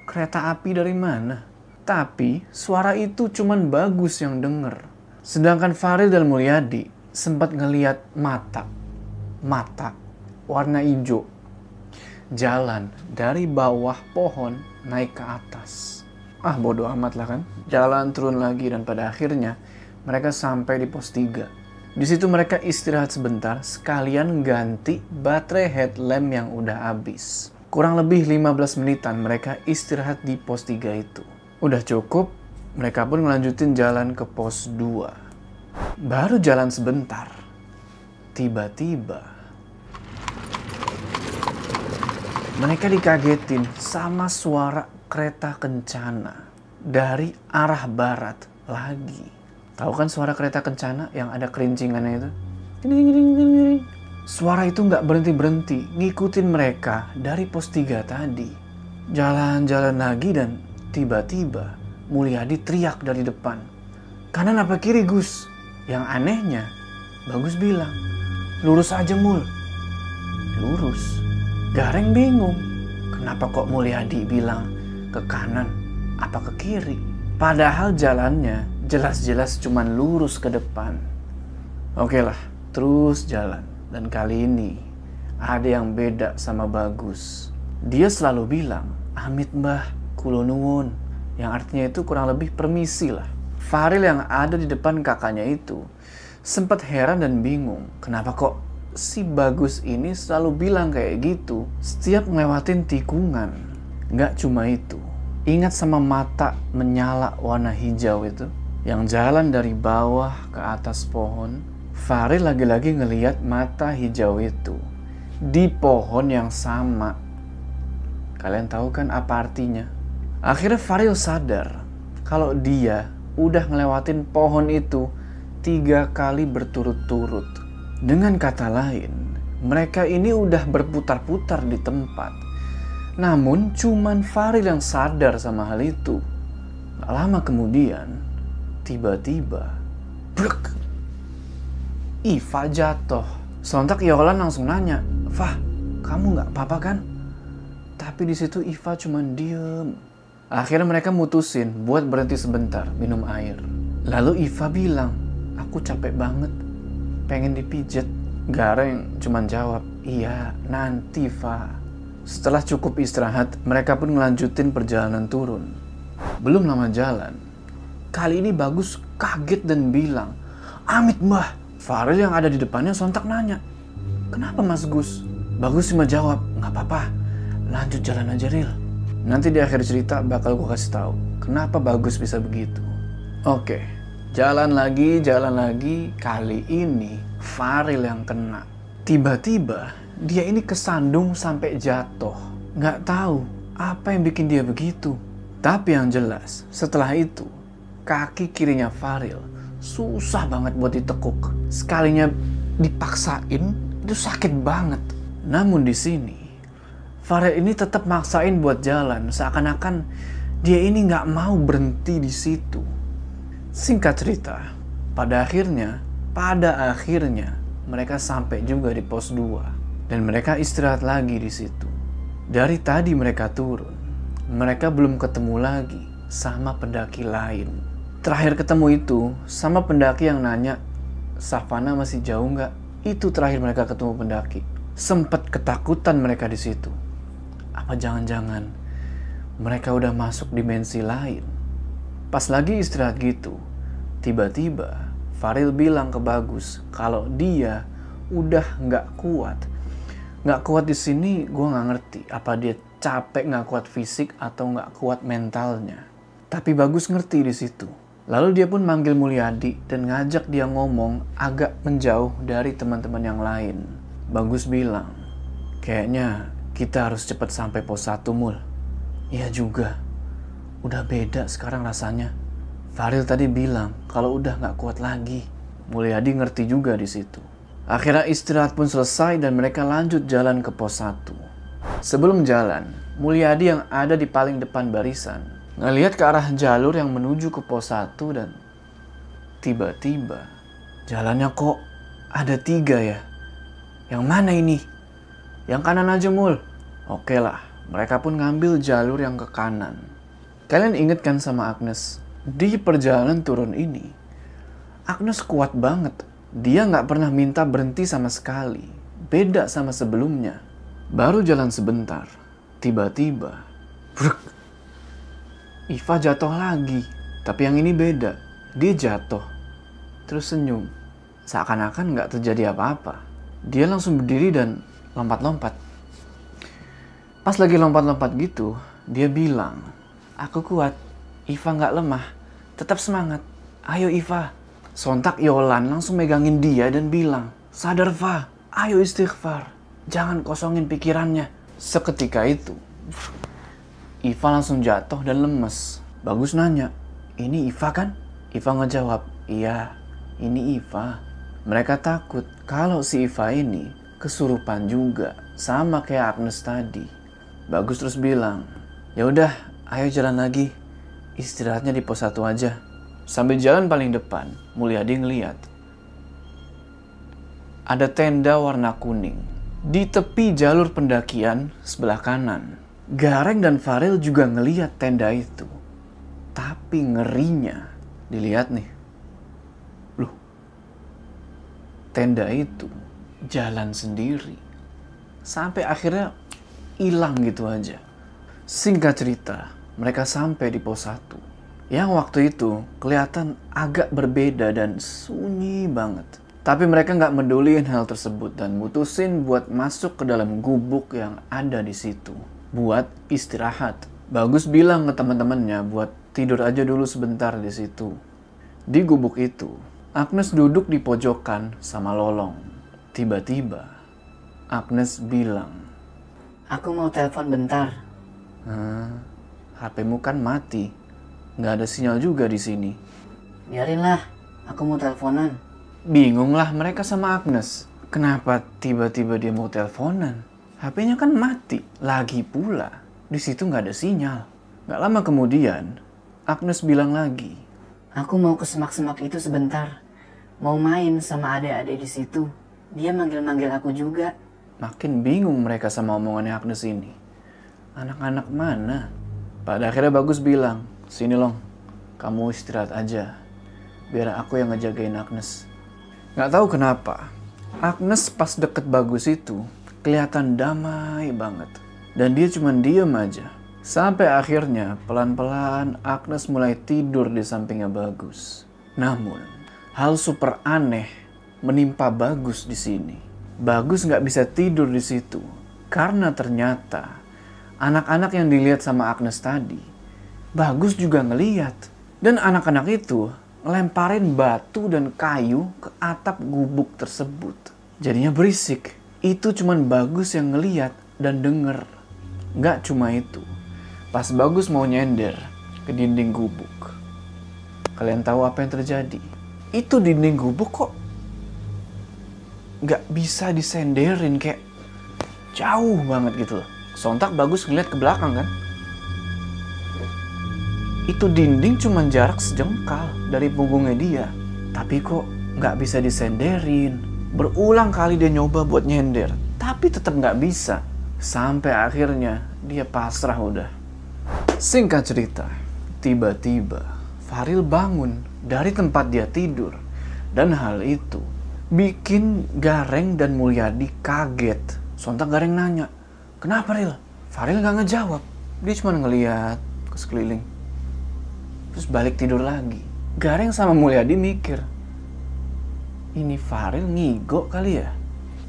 Kereta api dari mana? Tapi suara itu cuman Bagus yang denger. Sedangkan Farid dan Mulyadi sempat ngeliat mata. Mata warna hijau jalan dari bawah pohon naik ke atas. Ah bodoh amat lah kan. Jalan turun lagi dan pada akhirnya mereka sampai di pos 3. Di situ mereka istirahat sebentar sekalian ganti baterai headlamp yang udah habis. Kurang lebih 15 menitan mereka istirahat di pos 3 itu. Udah cukup, mereka pun melanjutin jalan ke pos 2. Baru jalan sebentar, tiba-tiba Mereka dikagetin sama suara kereta kencana dari arah barat lagi. Tahu kan suara kereta kencana yang ada kerincingannya itu? Suara itu nggak berhenti-berhenti ngikutin mereka dari pos 3 tadi. Jalan-jalan lagi dan tiba-tiba Mulyadi teriak dari depan. Kanan apa kiri Gus? Yang anehnya, Bagus bilang, lurus aja Mul. Lurus. Gareng bingung. Kenapa kok Mulyadi bilang ke kanan apa ke kiri? Padahal jalannya jelas-jelas cuman lurus ke depan. Oke lah, terus jalan. Dan kali ini ada yang beda sama Bagus. Dia selalu bilang, Amit mbah, kulonuwun. Yang artinya itu kurang lebih permisi lah. Faril yang ada di depan kakaknya itu sempat heran dan bingung. Kenapa kok si Bagus ini selalu bilang kayak gitu setiap ngelewatin tikungan. Nggak cuma itu. Ingat sama mata menyala warna hijau itu? Yang jalan dari bawah ke atas pohon. Farid lagi-lagi ngeliat mata hijau itu. Di pohon yang sama. Kalian tahu kan apa artinya? Akhirnya Faril sadar kalau dia udah ngelewatin pohon itu tiga kali berturut-turut. Dengan kata lain, mereka ini udah berputar-putar di tempat. Namun cuman Faril yang sadar sama hal itu. Gak lama kemudian, tiba-tiba, brek, Iva jatuh. Sontak Yolan langsung nanya, Fah, kamu gak apa-apa kan? Tapi di situ Iva cuman diem. Akhirnya mereka mutusin buat berhenti sebentar minum air. Lalu Iva bilang, aku capek banget, pengen dipijet. Gareng cuman jawab, iya nanti Fa. Setelah cukup istirahat, mereka pun ngelanjutin perjalanan turun. Belum lama jalan, kali ini Bagus kaget dan bilang, Amit mbah. Farel yang ada di depannya sontak nanya, kenapa Mas Gus? Bagus cuma jawab, nggak apa-apa, lanjut jalan aja Ril. Nanti di akhir cerita bakal gue kasih tahu kenapa Bagus bisa begitu. Oke, jalan lagi, jalan lagi. Kali ini Faril yang kena. Tiba-tiba dia ini kesandung sampai jatuh. Nggak tahu apa yang bikin dia begitu. Tapi yang jelas, setelah itu kaki kirinya Faril susah banget buat ditekuk. Sekalinya dipaksain itu sakit banget. Namun di sini Farel ini tetap maksain buat jalan, seakan-akan dia ini nggak mau berhenti di situ. Singkat cerita, pada akhirnya, pada akhirnya mereka sampai juga di pos 2 dan mereka istirahat lagi di situ. Dari tadi mereka turun, mereka belum ketemu lagi sama pendaki lain. Terakhir ketemu itu sama pendaki yang nanya, Savana masih jauh nggak? Itu terakhir mereka ketemu pendaki. Sempat ketakutan mereka di situ apa jangan-jangan mereka udah masuk dimensi lain? Pas lagi istirahat gitu, tiba-tiba Faril bilang ke Bagus kalau dia udah nggak kuat. Nggak kuat di sini, gue nggak ngerti apa dia capek nggak kuat fisik atau nggak kuat mentalnya. Tapi Bagus ngerti di situ. Lalu dia pun manggil Mulyadi dan ngajak dia ngomong agak menjauh dari teman-teman yang lain. Bagus bilang, kayaknya kita harus cepat sampai pos 1 mul. Iya juga. Udah beda sekarang rasanya. Faril tadi bilang kalau udah nggak kuat lagi. Mulyadi ngerti juga di situ. Akhirnya istirahat pun selesai dan mereka lanjut jalan ke pos 1. Sebelum jalan, Mulyadi yang ada di paling depan barisan ngelihat ke arah jalur yang menuju ke pos 1 dan tiba-tiba jalannya kok ada tiga ya. Yang mana ini? Yang kanan aja mul. Oke lah, mereka pun ngambil jalur yang ke kanan. Kalian inget kan sama Agnes? Di perjalanan turun ini, Agnes kuat banget. Dia nggak pernah minta berhenti sama sekali. Beda sama sebelumnya. Baru jalan sebentar, tiba-tiba, Iva jatuh lagi. Tapi yang ini beda. Dia jatuh, terus senyum. Seakan-akan nggak terjadi apa-apa. Dia langsung berdiri dan lompat-lompat. Pas lagi lompat-lompat gitu, dia bilang, aku kuat, Iva nggak lemah, tetap semangat. Ayo Iva. Sontak Yolan langsung megangin dia dan bilang, sadar Va, ayo istighfar. Jangan kosongin pikirannya. Seketika itu, Iva langsung jatuh dan lemes. Bagus nanya, ini Iva kan? Iva ngejawab, iya, ini Iva. Mereka takut kalau si Iva ini kesurupan juga, sama kayak Agnes tadi. Bagus terus bilang, ya udah, ayo jalan lagi. Istirahatnya di pos satu aja. Sambil jalan paling depan, Mulyadi ngeliat. Ada tenda warna kuning. Di tepi jalur pendakian sebelah kanan. Gareng dan Farel juga ngeliat tenda itu. Tapi ngerinya, dilihat nih. Loh, tenda itu jalan sendiri. Sampai akhirnya hilang gitu aja. Singkat cerita, mereka sampai di pos 1. Yang waktu itu kelihatan agak berbeda dan sunyi banget. Tapi mereka nggak meduliin hal tersebut dan mutusin buat masuk ke dalam gubuk yang ada di situ. Buat istirahat. Bagus bilang ke teman-temannya buat tidur aja dulu sebentar di situ. Di gubuk itu, Agnes duduk di pojokan sama Lolong. Tiba-tiba, Agnes bilang, Aku mau telepon bentar. Hah, HPmu kan mati. Nggak ada sinyal juga di sini. Biarinlah, aku mau teleponan. Bingunglah mereka sama Agnes. Kenapa tiba-tiba dia mau teleponan? HP-nya kan mati. Lagi pula, di situ nggak ada sinyal. Nggak lama kemudian, Agnes bilang lagi, Aku mau ke semak-semak itu sebentar. Mau main sama adik-adik di situ. Dia manggil-manggil aku juga. makin bingung mereka sama omongannya Agnes ini. Anak-anak mana? Pada akhirnya Bagus bilang, sini Long, kamu istirahat aja. Biar aku yang ngejagain Agnes. Nggak tahu kenapa, Agnes pas deket Bagus itu kelihatan damai banget. Dan dia cuma diem aja. Sampai akhirnya pelan-pelan Agnes mulai tidur di sampingnya Bagus. Namun, hal super aneh menimpa Bagus di sini. Bagus nggak bisa tidur di situ karena ternyata anak-anak yang dilihat sama Agnes tadi, Bagus juga ngeliat. Dan anak-anak itu ngelemparin batu dan kayu ke atap gubuk tersebut. Jadinya berisik. Itu cuman Bagus yang ngeliat dan denger. Nggak cuma itu. Pas Bagus mau nyender ke dinding gubuk. Kalian tahu apa yang terjadi? Itu dinding gubuk kok nggak bisa disenderin kayak jauh banget gitu loh. Sontak Bagus ngeliat ke belakang kan. Itu dinding cuma jarak sejengkal dari punggungnya dia. Tapi kok nggak bisa disenderin. Berulang kali dia nyoba buat nyender. Tapi tetap nggak bisa. Sampai akhirnya dia pasrah udah. Singkat cerita, tiba-tiba Faril bangun dari tempat dia tidur. Dan hal itu bikin Gareng dan Mulyadi kaget. Sontak Gareng nanya, kenapa Ril? Faril nggak ngejawab. Dia cuma ngeliat ke sekeliling. Terus balik tidur lagi. Gareng sama Mulyadi mikir, ini Faril ngigo kali ya?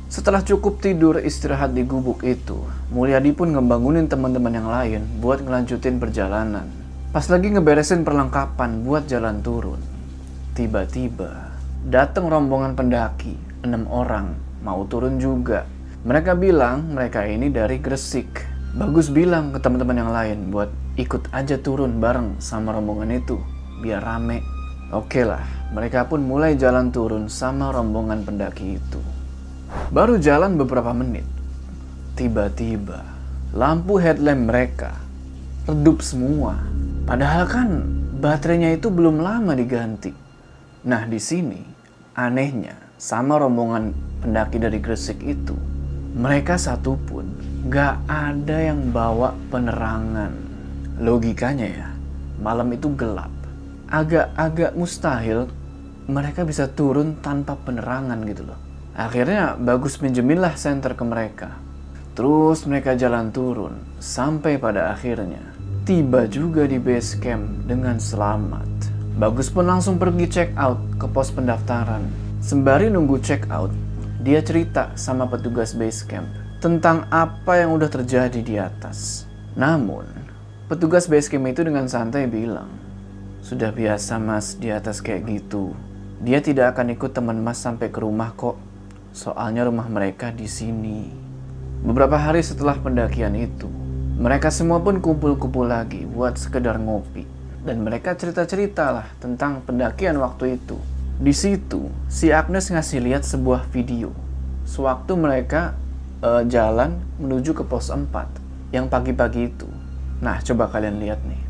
Setelah cukup tidur istirahat di gubuk itu, Mulyadi pun ngebangunin teman-teman yang lain buat ngelanjutin perjalanan. Pas lagi ngeberesin perlengkapan buat jalan turun, tiba-tiba datang rombongan pendaki, enam orang, mau turun juga. Mereka bilang mereka ini dari Gresik. Bagus bilang ke teman-teman yang lain buat ikut aja turun bareng sama rombongan itu, biar rame. Oke lah, mereka pun mulai jalan turun sama rombongan pendaki itu. Baru jalan beberapa menit, tiba-tiba lampu headlamp mereka redup semua. Padahal kan baterainya itu belum lama diganti. Nah di sini anehnya sama rombongan pendaki dari Gresik itu, mereka satu pun gak ada yang bawa penerangan. Logikanya ya, malam itu gelap. Agak-agak mustahil mereka bisa turun tanpa penerangan gitu loh. Akhirnya bagus pinjemin lah senter ke mereka. Terus mereka jalan turun sampai pada akhirnya tiba juga di base camp dengan selamat. Bagus pun langsung pergi check out ke pos pendaftaran. Sembari nunggu check out, dia cerita sama petugas base camp tentang apa yang udah terjadi di atas. Namun, petugas base camp itu dengan santai bilang, "Sudah biasa Mas di atas kayak gitu. Dia tidak akan ikut teman Mas sampai ke rumah kok. Soalnya rumah mereka di sini." Beberapa hari setelah pendakian itu, mereka semua pun kumpul-kumpul lagi buat sekedar ngopi. Dan mereka cerita-cerita lah tentang pendakian waktu itu. Di situ, si Agnes ngasih lihat sebuah video. Sewaktu mereka eh, jalan menuju ke pos 4 yang pagi-pagi itu. Nah, coba kalian lihat nih.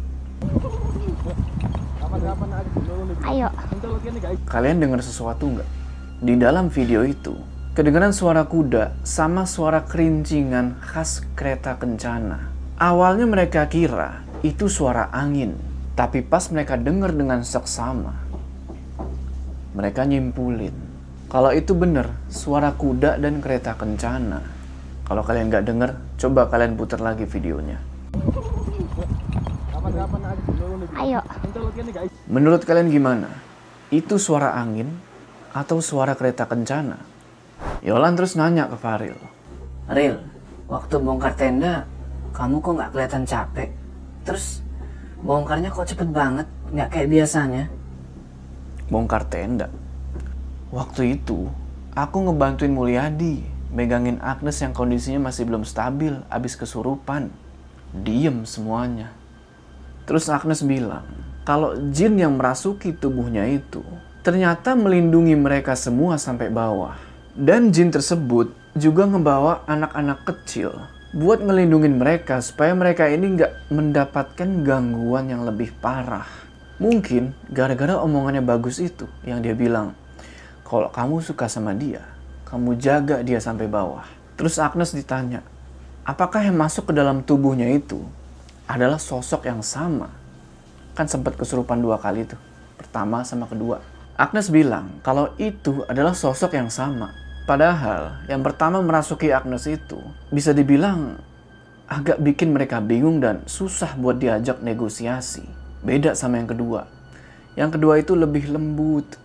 Ayo. Kalian dengar sesuatu nggak? Di dalam video itu, kedengaran suara kuda sama suara kerincingan khas kereta kencana. Awalnya mereka kira itu suara angin, tapi pas mereka dengar dengan seksama, mereka nyimpulin kalau itu bener suara kuda dan kereta kencana. Kalau kalian nggak denger, coba kalian putar lagi videonya. Ayo. Menurut kalian gimana? Itu suara angin atau suara kereta kencana? Yolan terus nanya ke Faril. Ril, waktu bongkar tenda, kamu kok nggak kelihatan capek? Terus bongkarnya kok cepet banget, nggak kayak biasanya? Bongkar tenda. Waktu itu, aku ngebantuin Mulyadi megangin Agnes yang kondisinya masih belum stabil abis kesurupan. Diem semuanya. Terus Agnes bilang, kalau jin yang merasuki tubuhnya itu ternyata melindungi mereka semua sampai bawah. Dan jin tersebut juga ngebawa anak-anak kecil buat ngelindungin mereka supaya mereka ini nggak mendapatkan gangguan yang lebih parah. Mungkin gara-gara omongannya bagus itu yang dia bilang, kalau kamu suka sama dia, kamu jaga dia sampai bawah. Terus Agnes ditanya, apakah yang masuk ke dalam tubuhnya itu adalah sosok yang sama. Kan sempat kesurupan dua kali tuh. Pertama sama kedua. Agnes bilang kalau itu adalah sosok yang sama. Padahal yang pertama merasuki Agnes itu bisa dibilang agak bikin mereka bingung dan susah buat diajak negosiasi. Beda sama yang kedua. Yang kedua itu lebih lembut.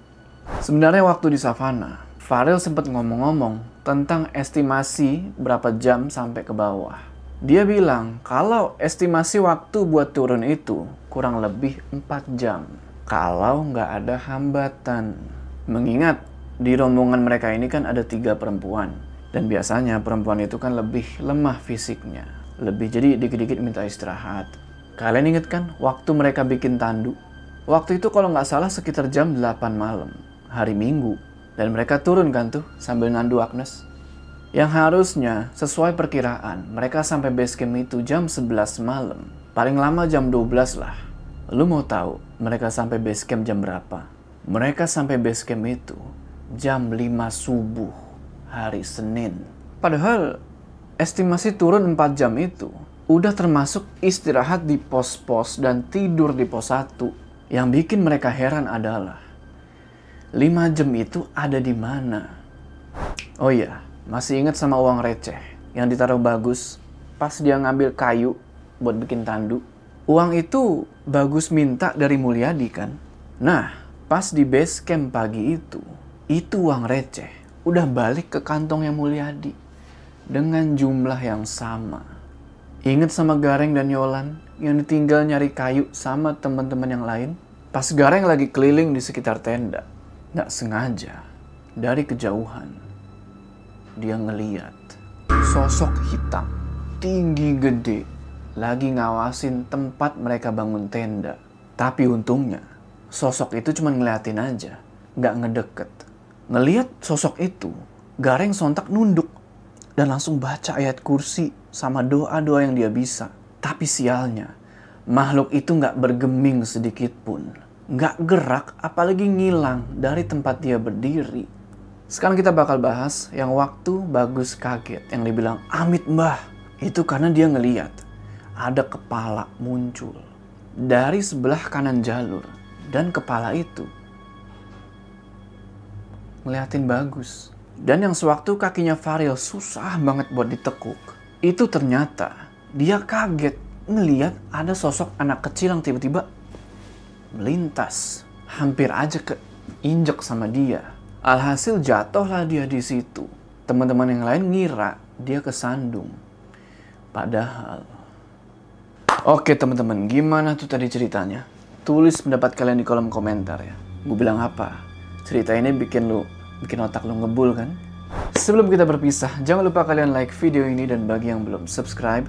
Sebenarnya waktu di savana, Farel sempat ngomong-ngomong tentang estimasi berapa jam sampai ke bawah. Dia bilang kalau estimasi waktu buat turun itu kurang lebih 4 jam. Kalau nggak ada hambatan. Mengingat di rombongan mereka ini kan ada tiga perempuan. Dan biasanya perempuan itu kan lebih lemah fisiknya. Lebih jadi dikit-dikit minta istirahat. Kalian inget kan waktu mereka bikin tandu? Waktu itu kalau nggak salah sekitar jam 8 malam. Hari Minggu. Dan mereka turun kan tuh sambil nandu Agnes. Yang harusnya sesuai perkiraan mereka sampai base camp itu jam 11 malam. Paling lama jam 12 lah. Lu mau tahu mereka sampai base camp jam berapa? Mereka sampai base camp itu jam 5 subuh hari Senin. Padahal estimasi turun 4 jam itu udah termasuk istirahat di pos-pos dan tidur di pos 1. Yang bikin mereka heran adalah 5 jam itu ada di mana? Oh iya, masih ingat sama uang receh yang ditaruh bagus pas dia ngambil kayu buat bikin tandu. Uang itu bagus minta dari Mulyadi kan? Nah, pas di base camp pagi itu, itu uang receh udah balik ke kantongnya Mulyadi dengan jumlah yang sama. Ingat sama Gareng dan Yolan yang ditinggal nyari kayu sama teman-teman yang lain? Pas Gareng lagi keliling di sekitar tenda, nggak sengaja dari kejauhan dia ngeliat sosok hitam tinggi gede lagi ngawasin tempat mereka bangun tenda. Tapi untungnya sosok itu cuma ngeliatin aja, nggak ngedeket. Ngeliat sosok itu, Gareng sontak nunduk dan langsung baca ayat kursi sama doa-doa yang dia bisa. Tapi sialnya, makhluk itu nggak bergeming sedikit pun nggak gerak apalagi ngilang dari tempat dia berdiri. Sekarang kita bakal bahas yang waktu bagus kaget yang dibilang amit mbah. Itu karena dia ngeliat ada kepala muncul dari sebelah kanan jalur dan kepala itu ngeliatin bagus. Dan yang sewaktu kakinya Faril susah banget buat ditekuk, itu ternyata dia kaget ngeliat ada sosok anak kecil yang tiba-tiba melintas, hampir aja ke injek sama dia. Alhasil jatuhlah dia di situ. Teman-teman yang lain ngira dia kesandung. Padahal Oke teman-teman, gimana tuh tadi ceritanya? Tulis pendapat kalian di kolom komentar ya. Gue bilang apa? Cerita ini bikin lu, bikin otak lu ngebul kan? Sebelum kita berpisah, jangan lupa kalian like video ini dan bagi yang belum subscribe,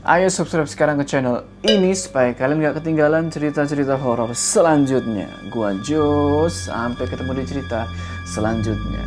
Ayo subscribe sekarang ke channel ini supaya kalian gak ketinggalan cerita-cerita horor selanjutnya. Gua Jos, sampai ketemu di cerita selanjutnya.